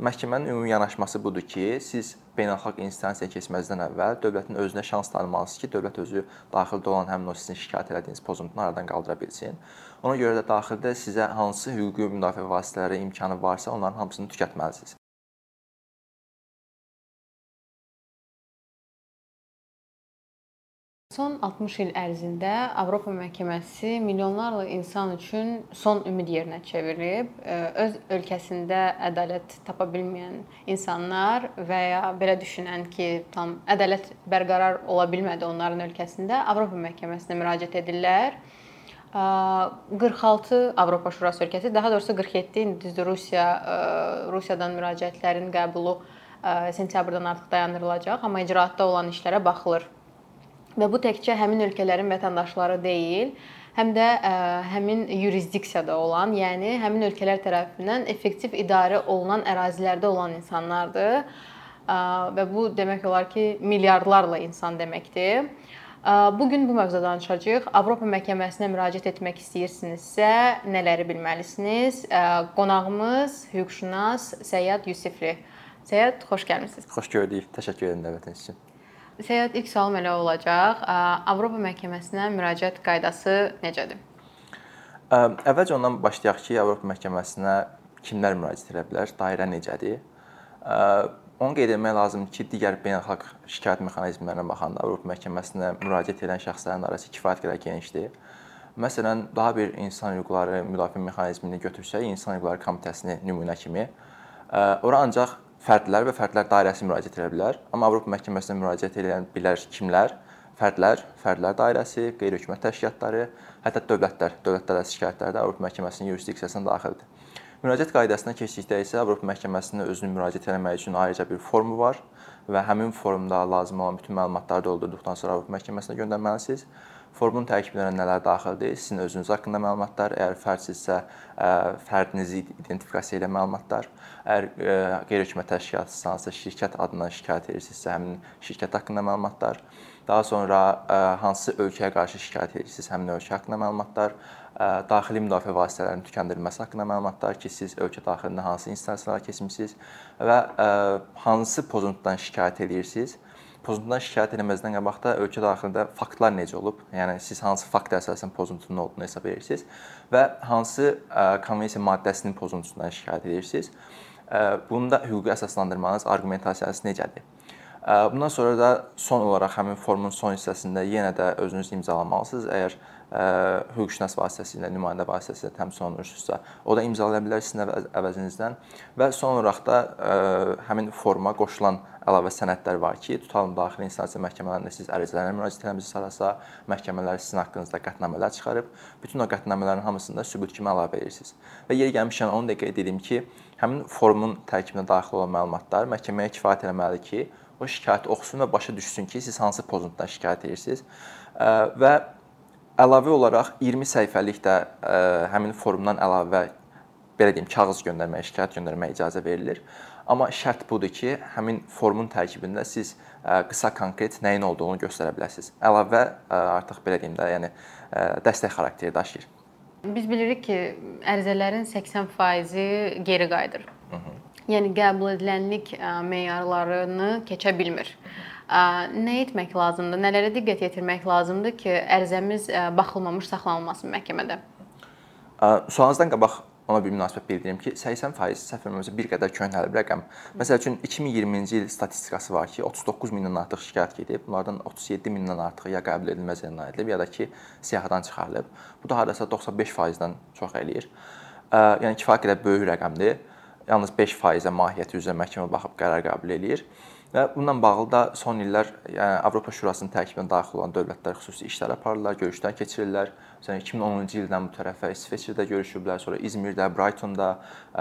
məhkəmənin ümumi yanaşması budur ki, siz beynəlxalq instansiyaya keçməzdən əvvəl dövlətin özünə şans tanımalısınız ki, dövlət özü daxildə olan həmin o sizin şikayət etdiyiniz pozuntusunu aradan qaldıra bilsin. Ona görə də daxildə sizə hansı hüquqi müdafiə vasitələri imkanı varsa, onların hamısını tükətməlisiniz. Son 60 il ərzində Avropa məhkəməsi milyonlarla insan üçün son ümid yerinə çevrilib. Öz ölkəsində ədalət tapa bilməyən insanlar və ya belə düşünən ki, tam ədalət bərqərar ola bilmədi onların ölkəsində Avropa məhkəməsinə müraciət edirlər. 46 Avropa Şurası ölkəsi, daha doğrusu 47 indi Rusiya Rusiyadan müraciətlərin qəbulu sentyabrdan artıq dayandırılacaq, amma icraatda olan işlərə baxılır. Və bu təkcə həmin ölkələrin vətəndaşları deyil, həm də ə, həmin yurisdiksiyada olan, yəni həmin ölkələr tərəfindən effektiv idarə olunan ərazilərdə olan insanlardır. Ə, və bu demək olar ki, milyardlarla insan deməkdir. Bu gün bu mövzuda danışacağıq. Avropa məhkəməsinə müraciət etmək istəyirsinizsə, nələri bilməlisiniz? Qonağımız hüquqşünas Səyyad Yusifli. Səyyad, xoş gəlmisiniz. Xoş gördük. Təşəkkür edirəm dəvətiniz üçün. Səyahət ilk sualım elə olacaq. Avropa məhkəməsinə müraciət qaydası necədir? Əvvəlcə ondan başlayaq ki, Avropa məhkəməsinə kimlər müraciət edə bilər, dairə necədir? Onu qeyd etmək lazımdır ki, digər beynəlxalq şikayət mexanizmlərinə baxanda Avropa məhkəməsinə müraciət edən şəxslərin arası kifayət qədər genişdir. Məsələn, daha bir insan hüquqları müdafiə mexanizmini götürsək, insan hüquqları komitəsini nümunə kimi, ora ancaq fərdlər və fərdlər dairəsi müraciət edə bilər. Amma Avropa məhkəməsinə müraciət edə bilər kimlər? Fərdlər, fərdlər dairəsi, qeyri-hökumət təşkilatları, hətta dövlətlər, dövlətlər arası şikayətlər də Avropa məhkəməsinin yurisdiksiyasına daxildir. Müraciət qaydasına keçdikdə isə Avropa məhkəməsinə özünü müraciət etmək üçün ayrıca bir formu var və həmin formda lazım olan bütün məlumatları doldurduqdan sonra Avropa məhkəməsinə göndərməlisiniz. Formun tərkibinə nələr daxildir? Sizin özünüz haqqında məlumatlar, əgər fərdsinizsə, fərdinizi identifikasiya edən məlumatlar, əgər qeyri-hökumət təşkilatısınızsa, şirkət adından şikayət edirsinizsə, həmin şirkət haqqında məlumatlar, daha sonra hansı ölkəyə qarşı şikayət edirsinizsə, həmin ölkə haqqında məlumatlar, daxili müdafiə vasitələrinin tükəndirilməsi haqqında məlumatlar ki, siz ölkə daxilində hansı instansiyalara keçmisiniz və hansı pozuntudan şikayət edirsiniz pozuntudan şikayət etməzdən qabaq da ölkə daxilində faktlar necə olub? Yəni siz hansı fakt əsasən pozuntunun olduğunu hesab edirsiniz və hansı konvensiya maddəsinin pozuntusundan şikayət edirsiniz? Bunda hüquqi əsaslandırmanız, arqumentasiyası necədir? Bundan sonra da son olaraq həmin formun son hissəsində yenə də özünüz imzalamalısınız. Əgər hüquqşünas vasitəsilə, nümayəndə vasitəsilə təmsil olunursunuzsa, o da imzalaya bilər sizin əvəzinizdən. Və son olaraq da həmin forma qoşulan əlavə sənədlər var ki, tutalım daxili instansiya məhkəmələrində siz ərizələrlə müraciətlərinizi sarasa, məhkəmələr sizin haqqınızda qətnamələr çıxarıb, bütün o qətnamələrin hamısında sübut kimi əlavə edirsiniz. Və yeri gəlmişkən onu da qeyd edim ki, həmin formun tərkibinə daxil olan məlumatlar məhkəməyə kifayət etməlidir ki, o şikayəti oxusun və başa düşsün ki, siz hansı pozuntudan şikayət edirsiniz. Və Əlavə olaraq 20 səhifəlik də ə, həmin forumdan əlavə belə deyim, kağız göndərməyə, şikayət göndərməyə icazə verilir. Amma şərt budur ki, həmin formun tərkibində siz ə, qısa konkret nəyin olduğunu göstərə biləsiniz. Əlavə ə, artıq belə deyim də, yəni ə, dəstək xarakteri daşıyır. Biz bilirik ki, ərizələrin 80%-i geri qayıdır. Hı -hı. Yəni qəbul edilənlik meyarlarını keçə bilmir. Hı -hı nə etmək lazımdır? Nələrə diqqət yetirmək lazımdır ki, ərizəmiz baxılmamış saxlanılmasın məhkəmədə? Sualınızdan qabaq ona bir münasibət bildirim ki, 80% səhv etmirəmsə bir qədər köhnəlib rəqəm. Məsəl üçün 2020-ci il statistikası var ki, 39 mindən artıq şikayət gedib. Bunlardan 37 mindən artığı ya qəbul edilməz elan edilib, ya da ki, siyahıdan çıxarılıb. Bu da hardasa 95%-dən çox eləyir. Yəni kifayət qədər böyük rəqəmdir. Yalnız 5%-ə mahiyyəti üzrə məhkəmə baxıb qərar qəbul eləyir. Və bununla bağlı da son illər yəni Avropa Şurasının tərkibinə daxil olan dövlətlər xüsusi işlər aparırlar, görüşlər keçirirlər. Məsələn 2010-cu ildən bu tərəfə İsveçrədə görüşüblər, sonra İzmirdə, Brightonda,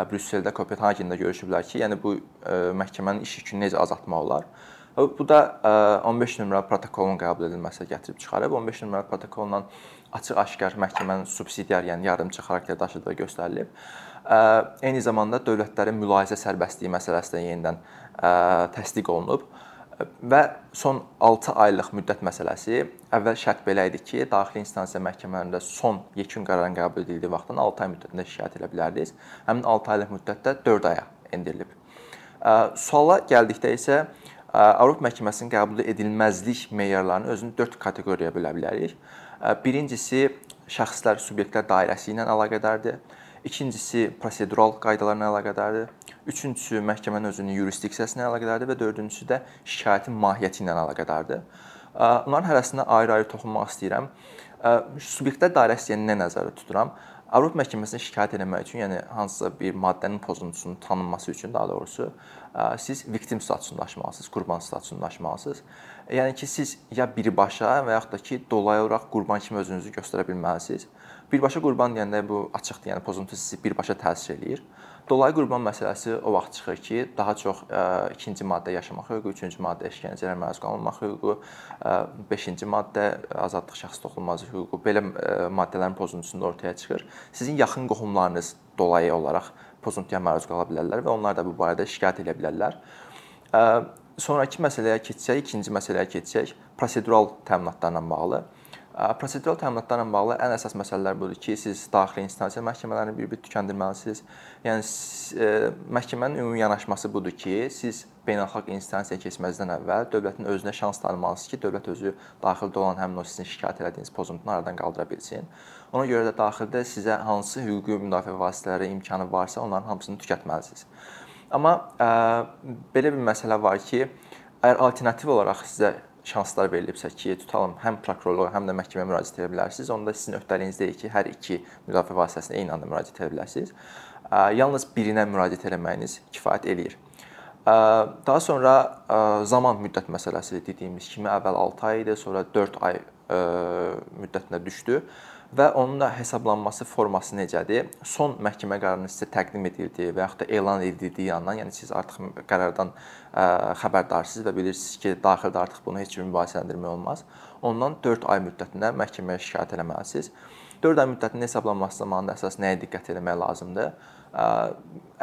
Brüsseldə, Kopenhagendə görüşüblər ki, yəni bu məhkəmənin iş yükünü necə azaltmaq olar. Bu da 15 nömrəli protokolun qəbul edilməsi gətirib çıxarıb. 15 nömrəli protokolla açıq-aşkar məhkəmənin subsidiar, yəni yardımçı xarakter daşıdığı göstərilib. Eyni zamanda dövlətlərin mülahizə sərbəstliyi məsələsi də yenidən təsdiq olunub və son 6 aylıq müddət məsələsi əvvəl şərt belə idi ki, daxili instansiya məhkəmələrində son yekun qərarın qəbul edildiyi vaxtdan 6 ay müddətində şikayət edə bilərdiniz. Həmin 6 aylıq müddətdə 4 aya endirilib. Suala gəldikdə isə Avropa məhkəməsinin qəbul edilməzlik meyarlarını özünü 4 kateqoriyaya bölə bilərik. Birincisi şəxslər, subyektlər dairəsi ilə əlaqədardır. İkincisi prosedural qaydalarla əlaqədardır. Üçüncüsü məhkəmənin özünün yurisdiksiyası ilə əlaqədardır və dördüncüsü də şikayətin mahiyyəti ilə əlaqədardır. Bunların hərəsinə ayrı-ayrı toxunmaq istəyirəm. Subyektlər dairəsi nə nəzərdə tuturam? Avropa məhkəməsinə şikayət etmək üçün, yəni hansısa bir maddənin pozuntusunun tanınması üçün daha doğrusu siz victim statusunda aşmalısınız, qurban statusunda aşmalısınız. Yəni ki, siz ya birbaşa və yaxud da ki, dolayı olaraq qurban kimi özünüzü göstərə bilməlisiniz. Birbaşa qurban deyəndə bu açıqdır, yəni pozuntu sizi birbaşa təsir eləyir. Dolayı qurban məsələsi o vaxt çıxır ki, daha çox ə, ikinci maddə yaşamaq hüququ, üçüncü maddə işgəncələrə məruz qalmamaq hüququ, ə, beşinci maddə azadlıq şəxs toxunulmazlıq hüququ belə ə, maddələrin pozuntusunda ortaya çıxır. Sizin yaxın qohumlarınız dolayı olaraq pozuntuya məruz qala bilərlər və onlar da bu barədə şikayət edə bilərlər. Ə, sonrakı məsələyə keçsək, ikinci məsələyə keçsək, prosedural təminatlarla bağlı. Prosedural təminatlarla bağlı ən əsas məsələlər budur ki, siz daxili instansiya məhkəmələrini bir-bir tükəndirməlisiniz. Yəni e, məhkəmənin ümumi yanaşması budur ki, siz beynəlxalq instansiyaya keçməzdən əvvəl dövlətin özünə şans tanımalısınız ki, dövlət özü daxildə olan həmin o sizin şikayət etdiyiniz pozuntunu aradan qaldıra bilsin. Ona görə də daxildə sizə hansı hüquqi müdafiə vasitələri imkanı varsa, onların hamısını tükətməlisiniz. Amma ə, belə bir məsələ var ki, əgər alternativ olaraq sizə şanslar verilibsə ki, tutalım həm prokurorluğa, həm də məhkəməyə müraciət edə bilərsiniz. Onda sizin öhdəliyiniz deyil ki, hər iki müdafiə vasitəsinə eyni anda müraciət edə bilərsiniz. Yalnız birinə müraciət etməyiniz kifayət eləyir. Daha sonra zaman müddət məsələsi dediyimiz kimi əvvəl 6 ay idi, sonra 4 ay müddətinə düşdü və onun da hesablanması forması necədir? Son məhkəmə qərarının sizə təqdim edildiyi və yaxud da elan edildiyi yandan, yəni siz artıq qərardan xəbərdarsınız və bilirsiniz ki, daxildə artıq bunu heç cür mübahisələndirmək olmaz. Ondan 4 ay müddətində məhkəməyə şikayət etməlisiniz. 4 ay müddətinin hesablanması zamanında əsas nəyə diqqət etmək lazımdır?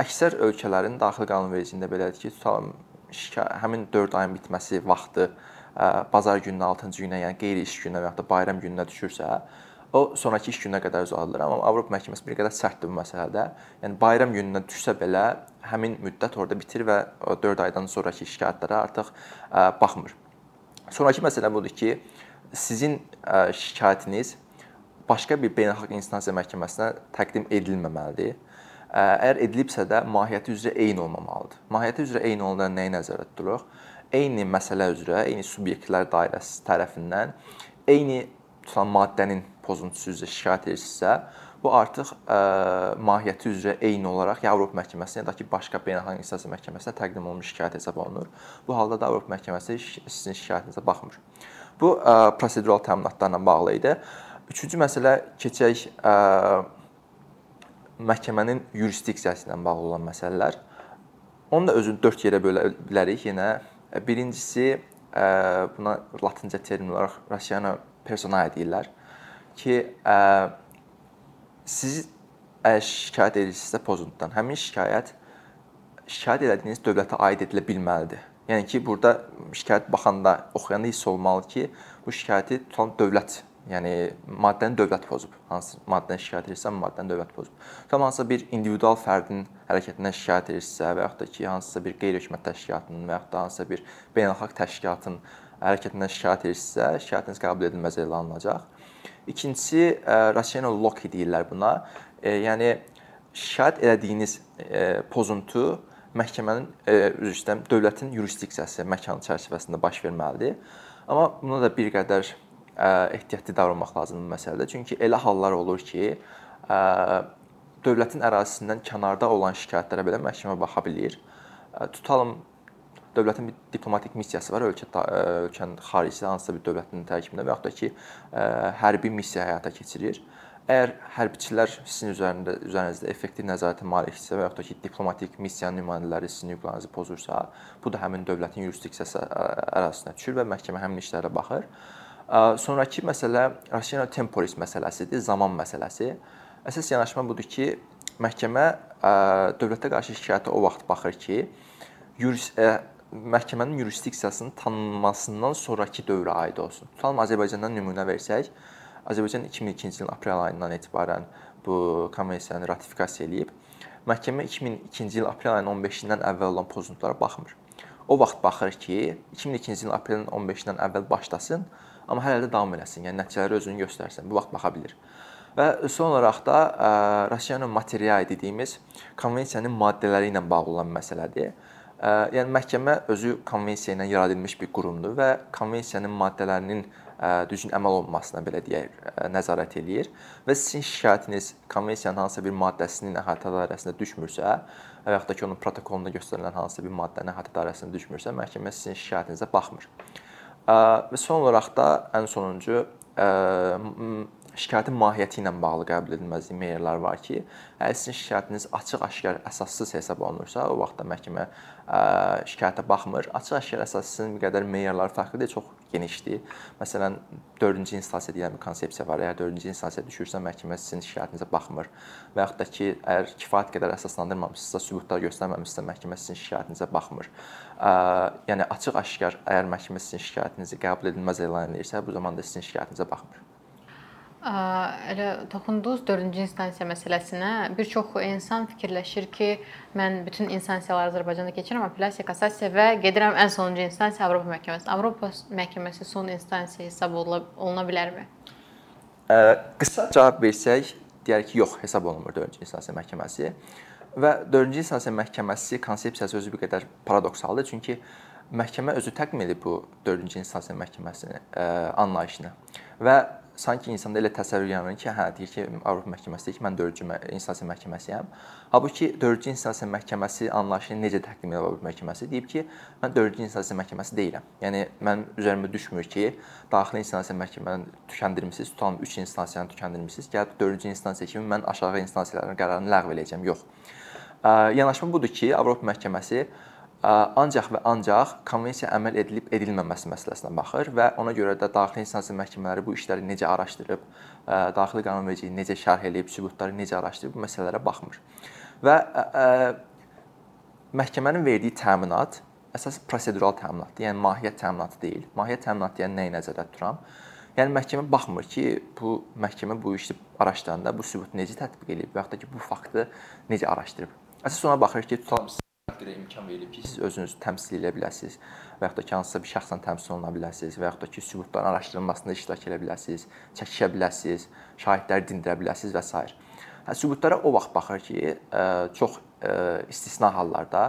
Əksər ölkələrin daxili qanunvericiliyində belədir ki, tutalım həmin 4 ayın bitməsi vaxtı bazar gününə, 6-cı günə, yəni qeyri-iş gününə və ya da bayram gününə düşürsə, o sonrakı iş gününə qədər uzadılır. Amma Avropa məhkəməsi bir qədər sərtdir bu məsələdə. Yəni bayram gününə düşsə belə həmin müddət orada bitir və o 4 aydan sonrakı şikayətlərə artıq baxmır. Sonrakı məsələ budur ki, sizin şikayətiniz başqa bir beynəlxalq instansiya məhkəməsinə təqdim edilməməlidir. Əgər edilibsə də mahiyyəti üzrə eyni olmamalıdır. Mahiyyəti üzrə eyni olanda nəyi nəzərdə tuturuq? Eyni məsələ üzrə, eyni subyektlər dairəsi tərəfindən eyni tutulan maddənin pozuntusu üzrə şikayət edirsinizsə, bu artıq ə, mahiyyəti üzrə eyni olaraq ya Avropa məhkəməsinə ya da ki, başqa beynəlxalq instansiya məhkəməsinə təqdim olunmuş şikayət hesab olunur. Bu halda da Avropa məhkəməsi sizin şikayətinizə baxmır. Bu ə, prosedural təminatlarla bağlı idi. Üçüncü məsələ keçək ə, məhkəmənin yurisdiksiyası ilə bağlı olan məsələlər. Onu da özünü 4 yerə bölə bilərik. Yenə birincisi buna latınca termin olaraq rationa personae deyirlər ki, ə, siz əgər şikayət edirsinizsə pozuntudan, həmin şikayət şikayət etdiyiniz dövlətə aid edilə bilməlidir. Yəni ki, burada şikayət baxanda, oxuyanda hiss olmalı ki, bu şikayəti tutan dövlət, yəni maddəni dövlət pozub. Hansı maddədən şikayət edirsən, maddəni dövlət pozub. Tam hansısa bir individual fərdin hərəkətindən şikayət edirsə və yaxud da ki, hansısa bir qeyri-hökumət təşkilatının və yaxud da hansısa bir beynəlxalq təşkilatın hərəkətindən şikayət edirsə, şikayətiniz qəbul edilməz elan olunacaq. İkincisi e, rational lock deyirlər buna. E, yəni şikayət etdiyiniz e, pozuntu məhkəmənin üzr istəyirəm, dövlətin yurisdiksiyası məkanı çərçivəsində baş verməlidir. Amma buna da bir qədər ehtiyatlı davranmaq lazımdır məsələdə. Çünki elə hallar olur ki, dövlətin ərazisindən kənarda olan şikayətlərə belə məhkəmə baxa bilər. Tutalım dövlətin bir diplomatik missiyası var ölkə ölkənin xaricində hansısa bir dövlətin tərkibində və yaxud da ki, hərbi missiya həyata keçirir. Əgər hərbiçilər sizin üzərində üzərinizdə effektiv nəzarətə malikdirsə və yaxud da ki, diplomatik missiyanın nümayəndələri sizin hüquqlarınızı pozursa, bu da həmin dövlətin yurisdiksiyası ərazisinə düşür və məhkəmə həmin işlərə baxır. Sonrakı məsələ rational temporis məsələsidir, zaman məsələsi. Əsas yanaşma budur ki, məhkəmə dövlətə qarşı şikayətə o vaxt baxır ki, yuris məhkəmənin yurisdiksiyasının tanınmasından sonrakı dövrə aid olsun. Tutalım Azərbaycandan nümunə versək, Azərbaycan 2002-ci ilin aprel ayından etibarən bu konvensiyanı ratifikasiya eləyib. Məhkəmə 2002-ci il aprel ayının 15-dən əvvəl olan pozuntulara baxmır. O vaxt baxır ki, 2002-ci ilin aprelin 15-dən əvvəl başlasın, amma hələ də davam eləsin. Yəni nəticələri özünü göstərsin. Bu vaxt baxa bilər. Və son olaraq da Rusiyanın material dediyimiz konvensiyanın maddələri ilə bağlı olan məsələdir. Yəni məhkəmə özü konvensiya ilə yaradılmış bir qurumdur və konvensiyanın maddələrinin düzgün əməl olunmasına belə deyək, nəzarət eləyir və sizin şikayətiniz konvensiyanın hansısa bir maddəsinin əhatə dairəsində düşmürsə və yaxud da ki, onun protokolunda göstərilən hansısa bir maddənin əhatə dairəsində düşmürsə, məhkəmə sizin şikayətinizə baxmır. Və son olaraq da ən sonuncu şikayətin mahiyyəti ilə bağlı qəbul edilməzlik meyarları var ki, əgər sizin şikayətiniz açıq-aşkar əsassız hesab olunursa, o vaxt da məhkəmə şikayətə baxmır. Açıq-aşkar əsassızın bir qədər meyarları fərqlidir, çox genişdir. Məsələn, 4-cü instansiya deyilən bir konsepsiya var. Əgər 4-cü instansiyaya düşürsə, məhkəmə sizin şikayətinizə baxmır. Və yaxud da ki, əgər kifayət qədər əsaslandırmamısınızsa, sübutlar göstərməmisinizsə, məhkəmə sizin şikayətinizə baxmır. Yəni açıq-aşkar əgər məhkəmə sizin şikayətinizi qəbul edilməz elan edirsə, bu zaman da sizin şikayətinizə baxmır. Elə toxundunuz 4-cü instansiya məsələsinə. Bir çox insan fikirləşir ki, mən bütün instansiyaları Azərbaycanda keçirəm, apellyasiya, kassasiya və gedirəm ən sonuncu instansiya Avropa məhkəməsi. Avropa məhkəməsi son instansiya hesab oluna bilərmi? Qısa cavab versək, deyərik ki, yox, hesab olunmur 4-cü instansiya məhkəməsi. Və 4-cü instansiya məhkəməsi konsepsiyası özü bir qədər paradoksaldır, çünki məhkəmə özü təqdim edib bu 4-cü instansiya məhkəməsinin anlayışını və sanki insanda elə təsəvvür yaranır ki, hə, deyir ki, Avropa məhkəməsi deyir ki, mən 4-cü instansiya məhkəməsiyəm. Halbuki 4-cü instansiya məhkəməsi anlayışını necə təqdim edir Avropa məhkəməsi? Deyib ki, mən 4-cü instansiya məhkəməsi deyiləm. Yəni mən üzərimə düşmür ki, daxili instansiya məhkəməni tükəndirmisiniz, tutalım 3 instansiyanı tükəndirmisiniz, gəlib 4-cü instansiya kimi mən aşağı instansiyaların qərarını ləğv edəcəm. Yox. Yanaşma budur ki, Avropa məhkəməsi ancaq və ancaq konvensiya əməl edilib edilməməsi məsələsinə baxır və ona görə də daxili instansiya məhkəmələri bu işləri necə araşdırıb, daxili qanunvericiliyi necə şərh edib, sübutları necə araşdırıb bu məsələlərə baxmır. Və məhkəmənin verdiyi təminat əsas prosedural təminatdır, yəni mahiyyət təminatı deyil. Mahiyyət təminatı yəni nəyi nəzərdə tuturam? Yəni məhkəmə baxmır ki, bu məhkəmə bu işi araşdıranda bu sübutu necə tətbiq edib və yaxud da ki, bu faktı necə araşdırıb. Əsas ona baxır ki, tutalım təqdirə imkan verilib ki, siz özünüzü təmsil edə biləsiniz və yaxud da ki, hansısa bir şəxslə təmsil oluna biləsiniz və yaxud da ki, sübutların araşdırılmasında iştirak edə biləsiniz, çəkişə biləsiniz, şahidləri dindirə biləsiniz və s. Hə, sübutlara o vaxt baxır ki, çox istisna hallarda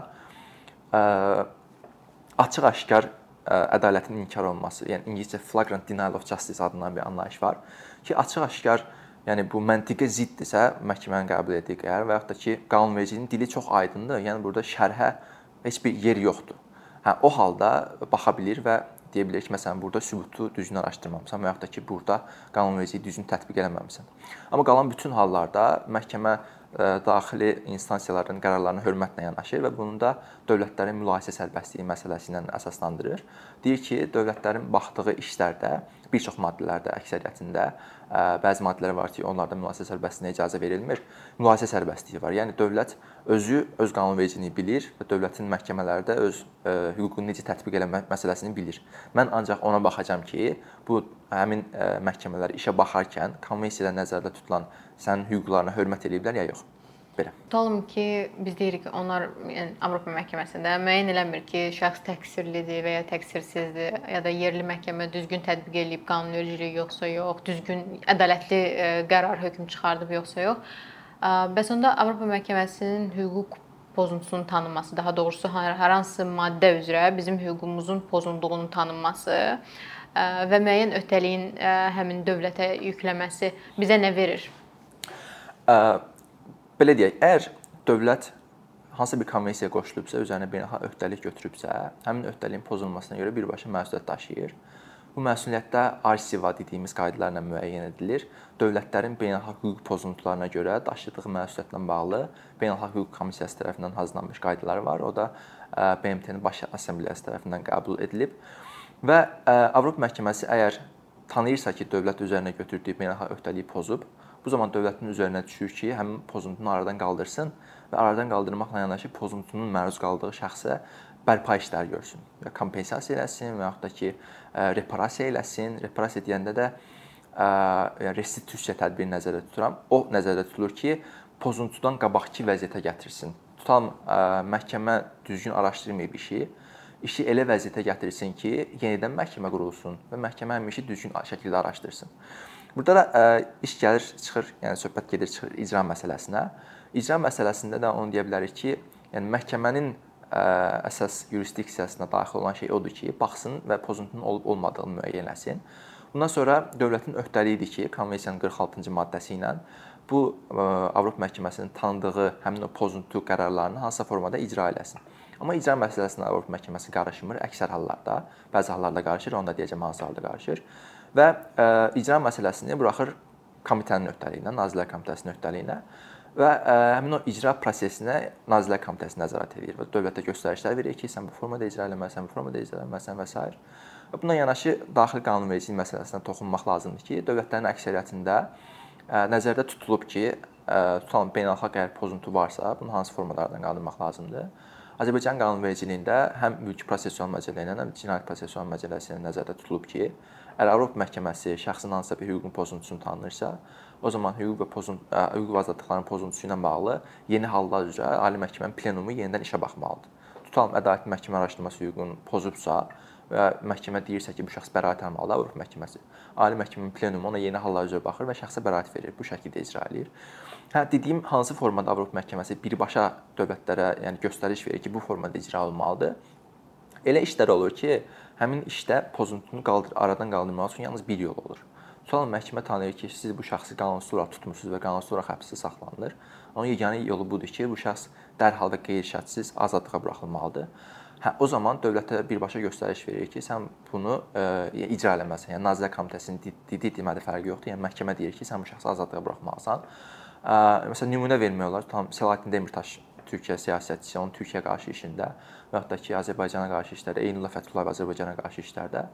açıq-aşkar ədalətin inkar olunması, yəni ingiliscə flagrant denial of justice adlanan bir anlayış var ki, açıq-aşkar yəni bu məntiqə ziddirsə, məhkəmənin qəbul etdiyi qərar və yaxud da ki, qanunvericiliyin dili çox aydındır. Yəni burada şərhə heç bir yer yoxdur. Hə, o halda baxa bilər və deyə bilər ki, məsələn, burada sübutu düzgün araşdırmamısan və yaxud da ki, burada qanunvericiliyi düzgün tətbiq eləməmisən. Amma qalan bütün hallarda məhkəmə daxili instansiyaların qərarlarına hörmətlə yanaşır və bunu da dövlətlərin mülahisə sərbəstliyi məsələsi ilə əsaslandırır. Deyir ki, dövlətlərin baxdığı işlərdə bir çox maddələrdə əksəriyyətində bəzi maddələr var ki, onlarda mülahisə sərbəstliyinə icazə verilmir. Mülahisə sərbəstliyi var. Yəni dövlət özü öz qanunvericiliyini bilir və dövlətin məhkəmələri də öz hüququnu necə tətbiq eləmək məsələsini bilir. Mən ancaq ona baxacağam ki, bu həmin məhkəmələr işə baxarkən konvensiyada nəzərdə tutulan sənin hüquqlarına hörmət eləyiblər ya yox belə. Tutalım ki, biz deyirik ki, onlar yəni Avropa məhkəməsində müəyyən eləmir ki, şəxs təqsirlidir və ya təqsirsizdir, ya da yerli məhkəmə düzgün tətbiq eləyib qanunvericiliyi yoxsa yox, düzgün ədalətli e, qərar hökm çıxardıb yoxsa yox. Bəs onda Avropa məhkəməsinin hüquq pozuntusunun tanınması, daha doğrusu hər hansı maddə üzrə bizim hüququmuzun pozulduğunun tanınması və müəyyən öhdəliyin həmin dövlətə yükləməsi bizə nə verir? Belə deyək, əgər dövlət hansısa bir konvensiyaya qoşulubsa, üzərinə beynəlxalq öhdəlik götürübsə, həmin öhdəliyin pozulmasına görə birbaşa məsuliyyət daşıyır. Bu məsuliyyətdə ARSIVA dediyimiz qaydalarla müəyyən edilir. Dövlətlərin beynəlxalq hüquq pozuntularına görə daşıdığı məsuliyyətlə bağlı Beynəlxalq Hüquq Komissiyası tərəfindən hazırlanmış qaydalar var. O da BMT-nin Baş Assambleyası tərəfindən qəbul edilib. Və Avropa məhkəməsi əgər tanıyırsa ki, dövlət üzərinə götürdüyü beynəlxalq öhdəliyi pozub, Bu zaman dövlətin üzərinə düşür ki, həmin pozuntunu aradan qaldırsın və aradan qaldırmaqla yanaşı pozuntunun məruz qaldığı şəxsə bərpa işləri görsün. Ya kompensasiya eləsin və yaxud da ki, reparasiya eləsin. Reparasiya deyəndə də yəni restitusiya tədbiri nəzərdə tuturam. O nəzərdə tutulur ki, pozuntudan qabaqki vəziyyətə gətirsin. Tutalım məhkəmə düzgün araşdırmayıb işi, işi elə vəziyyətə gətirsin ki, yenidən məhkəmə qurulsun və məhkəmə həmin işi düzgün şəkildə araşdırsın. Burada da ə, iş gəlir, çıxır, yəni söhbət gedir, çıxır icra məsələsinə. İcra məsələsində də onu deyə bilərik ki, yəni məhkəmənin ə, əsas yurisdiksiyasına daxil olan şey odur ki, baxsın və pozuntunun olub-olmadığını müəyyənləsin. Bundan sonra dövlətin öhdəliyidir ki, konvensiyanın 46-cı maddəsi ilə bu ə, Avropa məhkəməsinin tanıdığı həmin o pozuntu qərarlarını hansısa formada icra eləsin. Amma icra məsələsinə Avropa məhkəməsi qarışmır əksər hallarda. Bəzi hallarda qarışır, onu da deyəcəm hansı halda qarışır. Və ə, icra məsələsini buraxır komitənin öhdəliyinə, Nazirlər Komitəsinin öhdəliyinə və ə, həmin o icra prosesinə Nazirlər Komitəsi nəzarət edir və dövlətə göstərişlər verir ki, sən bu formada icra eləməlisən, bu formada icra eləməlisən və s. Bununla yanaşı daxili qanunvericilik məsələsinə toxunmaq lazımdır ki, dövlətlərin əksəriyyətində ə, nəzərdə tutulub ki, ə, tutalım beynəlxalq əgər pozuntu varsa, bunu hansı formalardan qaldırmaq lazımdır? Azərbaycan qanunvericiliyində həm mülki prosessual məcəllə ilə, həm cinayət prosessual məcəlləsi ilə nəzərdə tutulub ki, əgər Avropa məhkəməsi şəxsin hansısa bir hüququn pozuntusunu tanınırsa, o zaman hüquq və pozun hüquq və azadlıqların pozuntusu ilə bağlı yeni hallar üzrə Ali Məhkəmənin plenumu yenidən işə baxmalıdır. Tutalım ədalət məhkəmə araşdırması hüququnu pozubsa və məhkəmə deyirsə ki, bu şəxs bəraət almalıdır Avropa məhkəməsi. Ali Məhkəmənin plenumu ona yeni hallar üzrə baxır və şəxsə bəraət verir. Bu şəkildə icra eləyir. Hə, dediyim hansı formada Avropa məhkəməsi birbaşa dövlətlərə, yəni göstəriş verir ki, bu formada icra olunmalıdır. Elə işlər olur ki, həmin işdə pozuntunu qaldır, aradan qaldırmaq üçün yalnız bir yol olur. Tutalım məhkəmə tanıyır ki, siz bu şəxsi qanunsuz olaraq tutmusunuz və qanunsuz olaraq həbsdə saxlanılır. Onun yeganə yolu budur ki, bu şəxs dərhal və qeyri-şərtsiz azadlığa buraxılmalıdır. Hə, o zaman dövlətə birbaşa göstəriş verir ki, sən bunu e, icra eləməlisən. Yəni Nazirlər Komitəsinin dediyi deməli fərqi yoxdur. Yəni məhkəmə deyir ki, sən bu şəxsi azadlığa buraxmalısan. Məsələn, nümunə vermək olar. Tam Selahattin Demirtaş Türkiyə siyasətçisi, onun Türkiyə qarşı işində və hətta ki, Azərbaycana qarşı işlərdə, Eynullah Fəthullayev Azərbaycana qarşı işlərdə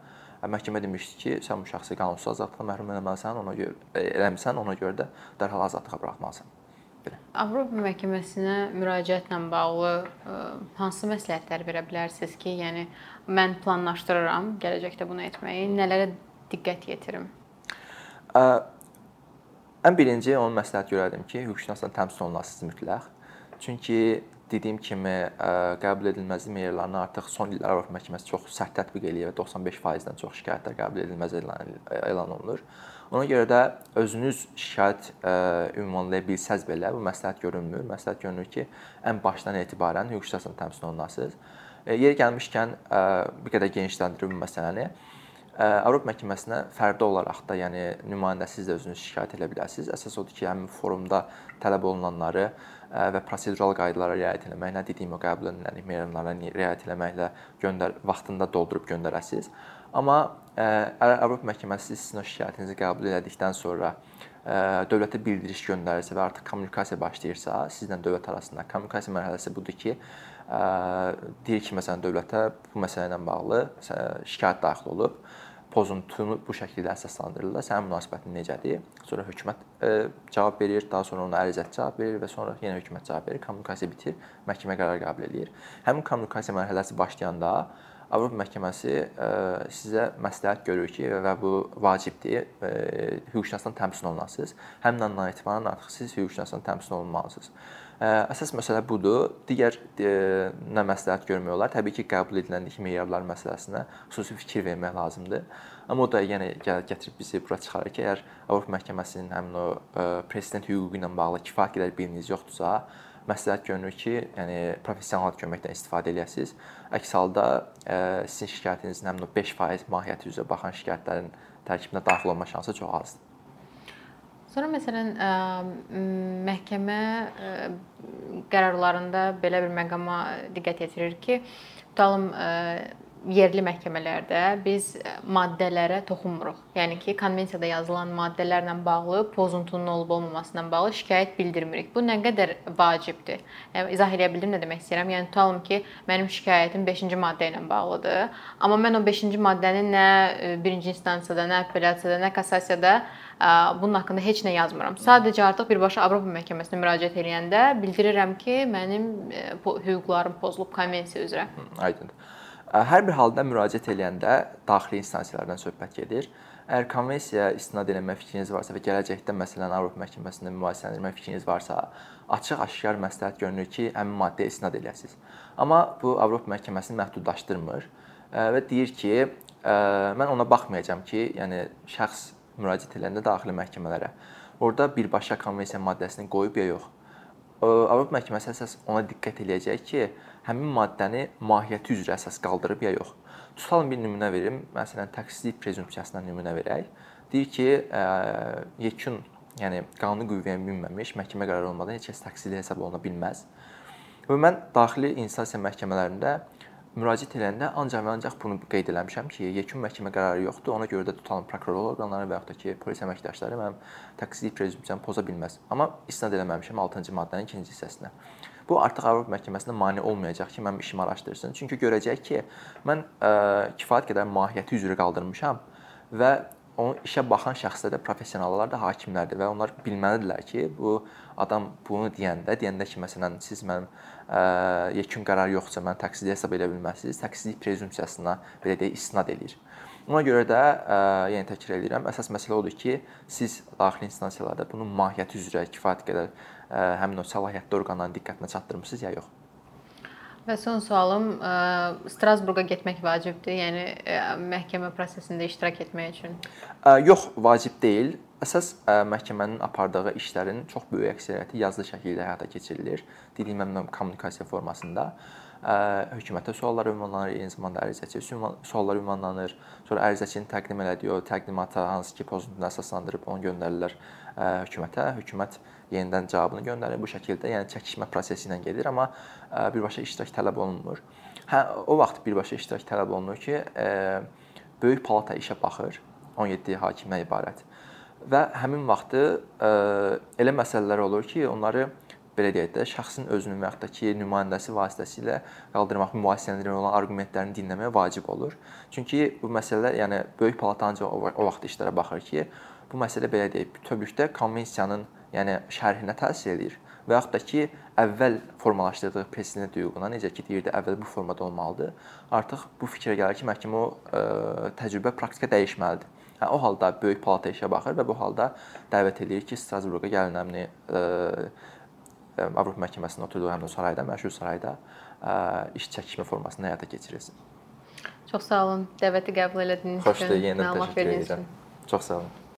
məhkəmə demişdi ki, sən bu şəxsi qanunsuz azadlıqdan məhrum etməlisən, ona görə e, eləmisən, ona görə də dərhal azadlığa buraxmalısan. Belə. Avropa məhkəməsinə müraciətlə bağlı ə, e, hansı məsləhətlər verə bilərsiniz ki, yəni mən planlaşdırıram gələcəkdə bunu etməyi, nələrə diqqət yetirim? Ə, Ən birinci onu məsləhət görərdim ki, hüquqşünasla təmsil olunasınız mütləq. Çünki dediyim kimi qəbul edilməzlik meyarlarını artıq son illər Avropa məhkəməsi çox sərt tətbiq eləyir və 95%-dən çox şikayətlər qəbul edilməz elan olunur. Ona görə də özünüz şikayət ünvanlaya bilsəz belə bu məsləhət görünmür. Məsləhət görünür ki, ən başdan etibarən hüquqşünasla təmsil olunasınız. Yeri gəlmişkən bir qədər genişləndirir bu məsələni. Avropa məhkəməsinə fərdi olaraq da, yəni nümayəndəsiz də özünüz şikayət edə bilərsiniz. Əsas odur ki, həmin forumda tələb olunanları və prosedural qaydalara riayət etməklə, dediyim o qəbul edilən meyarlarına riayət etməklə göndər vaxtında doldurub göndərəsiniz. Amma Avropa məhkəməsi sizin o şikayətinizi qəbul etdikdən sonra dövlətə bildiriş göndərirsə və artıq kommunikasiya başlayırsa, sizlə dövlət arasında kommunikasiya mərhələsi budur ki, deyir ki, məsələn, dövlətə bu məsələ ilə bağlı şikayət daxil olub pozuntunu bu şəkildə əsaslandırırlar. Sənin münasibətin necədir? Sonra hökumət e, cavab verir, daha sonra ona ərizəçi cavab verir və sonra yenə hökumət cavab verir. Kommunikasiya bitir, məhkəmə qərar qəbul eləyir. Həmin kommunikasiya mərhələsi başlayanda Avropa məhkəməsi e, sizə məsləhət görür ki, və bu vacibdir, e, hüquqşünasdan təmsil olunasınız. Həmin andan etibarən artıq siz hüquqşünasdan təmsil olunmalısınız. Əsas məsələ budur. Digər nə məsləhət görmək olar? Təbii ki, qəbul edilənlik meyarları məsələsinə xüsusi fikir vermək lazımdır. Amma o da yenə gətirib bizi bura çıxarır ki, əgər Avropa məhkəməsinin həmin o prezident hüququ ilə bağlı kifayət qədər bilginiz yoxdursa, məsləhət görünür ki, yəni professional köməkdən istifadə eləyəsiniz. Əks halda sizin şikayətinizin həmin o 5% mahiyyəti üzrə baxan şikayətlərin tərkibinə daxil olma şansı çox azdır. Sonra məsələn ə, məhkəmə ə, qərarlarında belə bir məqama diqqət yetirir ki, tutalım ə, yerli məhkəmələrdə biz maddələrə toxunmuruq. Yəni ki, konvensiyada yazılan maddələrlə bağlı pozuntunun olub-olmamasına bağlı şikayət bildirmirik. Bu nə qədər vacibdir? Yəni izah edə bildim nə demək istəyirəm? Yəni tutalım ki, mənim şikayətim 5-ci maddə ilə bağlıdır, amma mən o 5-ci maddəni nə 1-ci instansiyada, nə apellyasiyada, nə kassasiyada bunun haqqında heç nə yazmıram. Sadəcə artıq birbaşa Avropa məhkəməsinə müraciət edəndə bildirirəm ki, mənim hüquqlarım pozulub konvensiya üzrə. Aydındır. Hər bir halda müraciət edəndə daxili instansiyalardan söhbət gedir. Əgər konvensiyaya istinad etmək fikriniz varsa və gələcəkdə məsələn Avropa məhkəməsində mübahisələndirmək fikriniz varsa, açıq-aşkar məsləhət görünür ki, həmin maddəyə istinad edəsiniz. Amma bu Avropa məhkəməsini məhdudlaşdırmır və deyir ki, mən ona baxmayacağam ki, yəni şəxs müraciət edəndə daxili məhkəmələrə orada birbaşa konvensiya maddəsini qoyub ya yox. Avropa məhkəməsi əsas ona diqqət eləyəcək ki, həmin maddəni mahiyyəti üzrə əsas qaldırıb ya yox. Tutalım bir nümunə verim. Məsələn, təqsizlik prezumpsiyasından nümunə verək. Deyir ki, yekun, yəni qanuni qüvvəyə minməmiş məhkəmə qərarı olmadan heç kəs təqsirli hesab oluna bilməz. Və mən daxili instansiya məhkəmələrində müraciət edəndə ancaq və ancaq bunu qeyd eləmişəm ki, yekun məhkəmə qərarı yoxdur. Ona görə də tutalım prokuror orqanları və yaxud da ki, polis əməkdaşları mənim təqsirlik prezumpsiyamı poza bilməz. Amma istinad eləməmişəm 6-cı maddənin 2-ci hissəsinə. Bu artıq Avropa məhkəməsində mane olmayacaq ki, mənim işimi araşdırsın. Çünki görəcək ki, mən ə, kifayət qədər mahiyyəti üzrə qaldırmışam və onun işə baxan şəxslər də professionallar da hakimlərdir və onlar bilməlidirlər ki, bu adam bunu deyəndə, deyəndə ki, məsələn, siz mənim ə, yekun qərar yoxsa mən təqsirli hesab edə bilməzsiniz, təqsirlik prezumpsiyasına belə deyək istinad eləyir. Ona görə də ə, yenə təkrar edirəm, əsas məsələ odur ki, siz daxili instansiyalarda bunun mahiyyəti üzrə kifayət qədər həmin o səlahiyyətli orqanların diqqətinə çatdırmısınız ya yox. Və son sualım, Strasburqa getmək vacibdir? Yəni məhkəmə prosesində iştirak etmək üçün? Yox, vacib deyil. Əsas məhkəmənin apardığı işlərin çox böyük əksəriyyəti yazılı şəkildə həyata keçirilir. Dediyim kimi kommunikasiya formasında hökumətə suallar ünvanlanır, eyni zamanda ərizəçiyə suallar ünvanlanır. Sonra ərizəçinin təqdim elədiyi o təqdimata hansı ki pozuntusuna əsaslandırıb onu göndərirlər hökumətə. Hökumət yenidən cavabını göndərir. Bu şəkildə, yəni çəkişmə prosesi ilə gedir, amma birbaşa iştirak tələb olunmur. Hə, o vaxt birbaşa iştirak tələb olunur ki, böyük palata işə baxır. 17 hakimdən ibarət. Və həmin vaxtı elə məsələlər olur ki, onları belə deyək də, şəxsin özünün və yaxud da ki, nümayəndəsi vasitəsilə qaldırmaq mübahisələndirmə olan arqumentlərini dinləmək vacib olur. Çünki bu məsələlər, yəni böyük palata ancaq o vaxt işlərə baxır ki, bu məsələ belə deyək, bütövlükdə konvensiyanın, yəni şərhinə təsir eləyir və yaxud da ki, əvvəl formalaşdırdığı prezident hüququna necə ki, deyirdi, əvvəl bu formada olmalıdır. Artıq bu fikrə gəlir ki, məhkəmə o ə, e, təcrübə praktika dəyişməlidir. Hə, o halda böyük palata işə baxır və bu halda dəvət eləyir ki, Strasburqa gəlin həmin ə, Avropa məhkəməsinin oturduğu həmin sarayda, məşhur sarayda ə, iş çəkişmə formasında həyata keçirilsin. Çox sağ olun. Dəvəti qəbul elədiyiniz üçün, məlumat verdiyiniz üçün. Çox sağ olun.